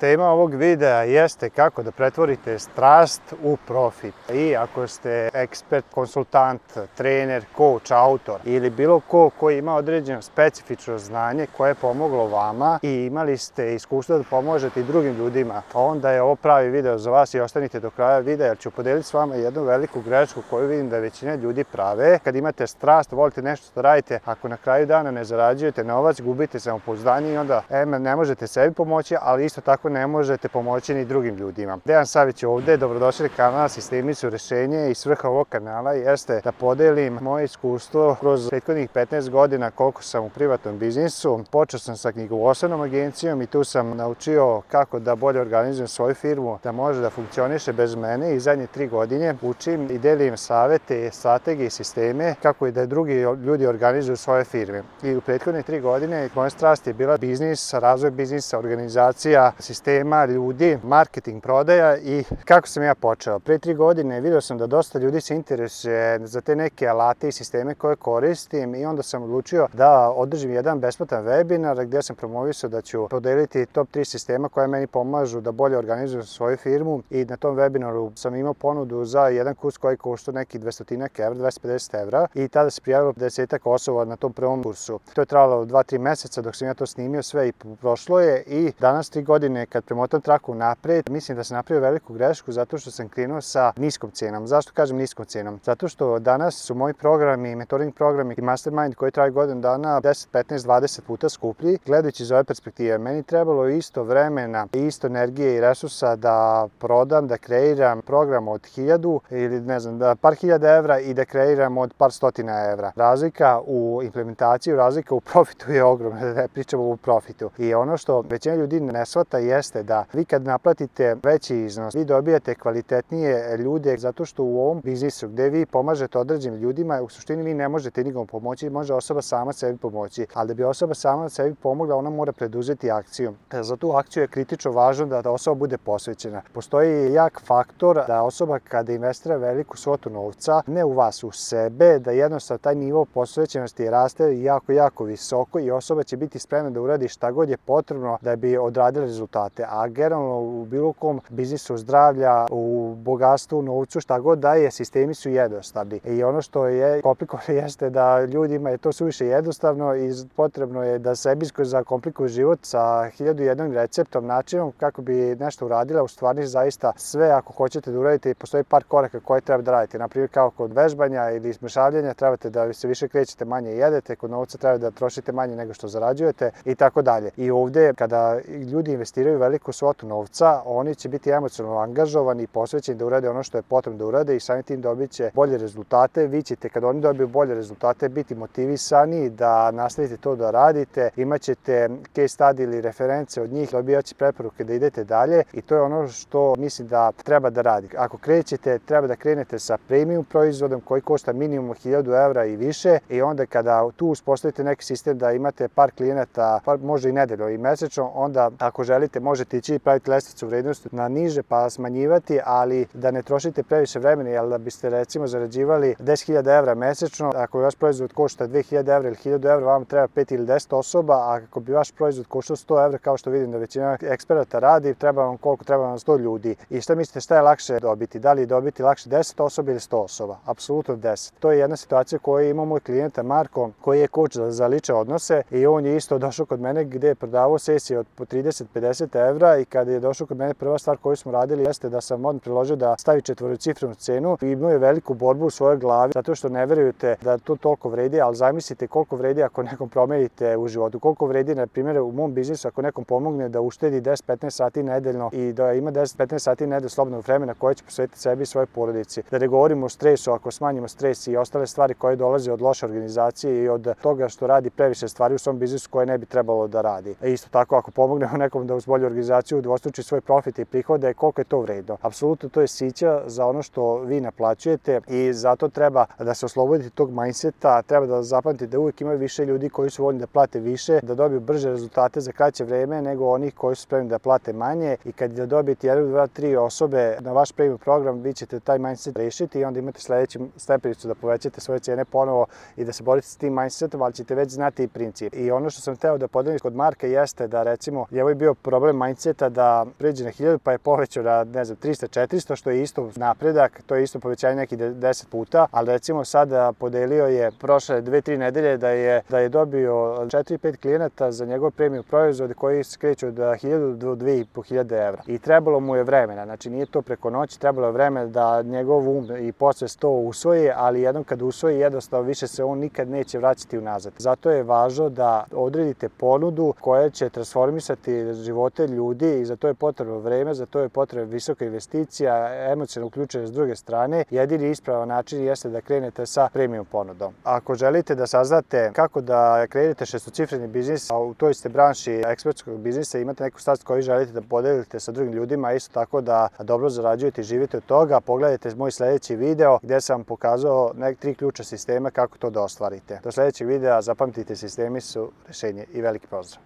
Tema ovog videa jeste kako da pretvorite strast u profit. I ako ste ekspert, konsultant, trener, coach, autor ili bilo ko koji ima određeno specifično znanje koje je pomoglo vama i imali ste iskustvo da pomožete i drugim ljudima, onda je ovo pravi video za vas i ostanite do kraja videa jer ću podeliti s vama jednu veliku grešku koju vidim da većina ljudi prave. Kad imate strast, volite nešto što radite, ako na kraju dana ne zarađujete novac, gubite samopouzdanje i onda em, ne možete sebi pomoći, ali isto tako ne možete pomoći ni drugim ljudima. Dejan Savić je ovde, dobrodošli na kanal Sistemi su rešenje i svrha ovog kanala jeste da podelim moje iskustvo kroz prethodnih 15 godina koliko sam u privatnom biznisu. Počeo sam sa knjigovodstvenom agencijom i tu sam naučio kako da bolje organizujem svoju firmu, da može da funkcioniše bez mene i zadnje tri godine učim i delim savete, strategije i sisteme kako i da drugi ljudi organizuju svoje firme. I u prethodne tri godine moja strast je bila biznis, razvoj biznisa, organizacija, sistema, ljudi, marketing, prodaja i kako sam ja počeo. Pre tri godine video sam da dosta ljudi se interesuje za te neke alate i sisteme koje koristim i onda sam odlučio da održim jedan besplatan webinar gde sam promovisao da ću podeliti top 3 sistema koje meni pomažu da bolje organizujem svoju firmu i na tom webinaru sam imao ponudu za jedan kurs koji košta neki 200 evra, 250 evra i tada se prijavilo desetak osoba na tom prvom kursu. To je trajalo 2-3 meseca dok sam ja to snimio sve i prošlo je i danas 3 godine kad premotam traku napred, mislim da sam napravio veliku grešku zato što sam krenuo sa niskom cenom. Zašto kažem niskom cenom? Zato što danas su moji programi, mentoring programi i mastermind koji traju godinu dana 10, 15, 20 puta skuplji. Gledajući iz ove perspektive, meni trebalo isto vremena, isto energije i resursa da prodam, da kreiram program od 1000 ili ne znam, da par hiljada evra i da kreiram od par stotina evra. Razlika u implementaciji, razlika u profitu je ogromna, da ne pričamo u profitu. I ono što većina ljudi ne shvata jeste da vi kad naplatite veći iznos, vi dobijate kvalitetnije ljude zato što u ovom biznisu gde vi pomažete određenim ljudima, u suštini vi ne možete nikom pomoći, može osoba sama sebi pomoći, ali da bi osoba sama sebi pomogla, ona mora preduzeti akciju. Za tu akciju je kritično važno da osoba bude posvećena. Postoji jak faktor da osoba kada investira veliku svotu novca, ne u vas, u sebe, da jednostavno taj nivo posvećenosti raste jako, jako visoko i osoba će biti spremna da uradi šta god je potrebno da bi odradila rezultate. A generalno u bilo kom biznisu zdravlja, u bogatstvu, u novcu, šta god da je, sistemi su jednostavni. I ono što je komplikovano jeste da ljudima je to suviše jednostavno i potrebno je da sebi zakomplikuju život sa hiljadu jednog receptom, načinom kako bi nešto uradila, u stvarni zaista sve ako hoćete da uradite, postoji par koraka koje treba da radite. Naprimjer, kao kod vežbanja ili smršavljanja trebate da se više krećete, manje jedete, kod novca treba da trošite manje nego što zarađujete i tako dalje. I ovde, kada ljudi investiraju veliku svotu novca, oni će biti emocionalno angažovani i posvećeni da urade ono što je potrebno da urade i samim tim dobit će bolje rezultate. Vi ćete, kada oni dobiju bolje rezultate, biti motivisani da nastavite to da radite. Imaćete case study ili reference od njih, dobijaće preporuke da idete dalje i to je ono što mislim da treba da radi. Ako krećete, treba da krenete sa premium proizvodom koji košta minimum 1000 evra i više i onda kada tu uspostavite neki sistem da imate par klijenata, par, može i nedeljo i mesečno, onda ako želite možete ići i praviti lestvicu vrednosti na niže pa smanjivati, ali da ne trošite previše vremena, jer da biste recimo zarađivali 10.000 evra mesečno, ako vaš proizvod košta 2.000 evra ili 1.000 evra, vam treba 5 ili 10 osoba, a ako bi vaš proizvod koštao 100 evra, kao što vidim da većina eksperata radi, treba vam koliko treba vam 100 ljudi. I šta mislite šta je lakše dobiti? Da li dobiti lakše 10 osoba ili 100 osoba? Apsolutno 10. To je jedna situacija koju ima moj klijenta Marko, koji je coach za liče odnose i on je isto došao kod mene gde je prodavao sesije od po 30-50 evra i kada je došao kod mene prva stvar koju smo radili jeste da sam on priložio da stavi četvorocifrenu cenu i imao je veliku borbu u svojoj glavi zato što ne verujete da to toliko vredi, ali zamislite koliko vredi ako nekom promenite u životu, koliko vredi na primjer u mom biznisu ako nekom pomogne da uštedi 10-15 sati nedeljno i da ima 10-15 sati nedeljno slobodnog vremena koje će posvetiti sebi i svojoj porodici. Da ne govorimo o stresu, ako smanjimo stres i ostale stvari koje dolaze od loše organizacije i od toga što radi previše stvari u svom biznisu koje ne bi trebalo da radi. Isto tako ako pomognemo nekom da uz bolju organizaciju dvostruči svoj profit i prihode, koliko je to vredno. Apsolutno to je sića za ono što vi naplaćujete i zato treba da se oslobodite tog mindseta, treba da zapamtite da uvijek ima više ljudi koji su voljni da plate više, da dobiju brže rezultate za kraće vreme nego onih koji su spremni da plate manje i kad da dobijete 1, 2, 3 osobe na vaš premium program, vi ćete taj mindset rešiti i onda imate sledeću stepenicu da povećate svoje cene ponovo i da se borite s tim mindsetom, ali ćete već znati i princip. I ono što sam teo da podelim kod Marka jeste da recimo, je ovo bio problem problem mindseta da pređe na 1000 pa je povećao na ne znam 300 400 što je isto napredak, to je isto povećanje neki 10 puta, ali recimo sada podelio je prošle 2-3 nedelje da je da je dobio 4-5 klijenata za njegov premium proizvod koji se kreću od 1000 do 2500 evra. I trebalo mu je vremena, znači nije to preko noći, trebalo je vreme da njegov um i posvest to usvoji, ali jednom kad usvoji jednostavno više se on nikad neće vraćati unazad. Zato je važno da odredite ponudu koja će transformisati živote ljudi i za to je potrebno vreme, za to je potrebna visoka investicija, emocijno uključene s druge strane. Jedini ispravan način jeste da krenete sa premium ponudom. Ako želite da saznate kako da krenete šestocifreni biznis, a u toj ste branši ekspertskog biznisa imate neku strast koju želite da podelite sa drugim ljudima, a isto tako da dobro zarađujete i živite od toga, pogledajte moj sledeći video gde sam pokazao nek tri ključa sistema kako to da ostvarite. Do sledećeg videa zapamtite sistemi su rešenje i veliki pozdrav.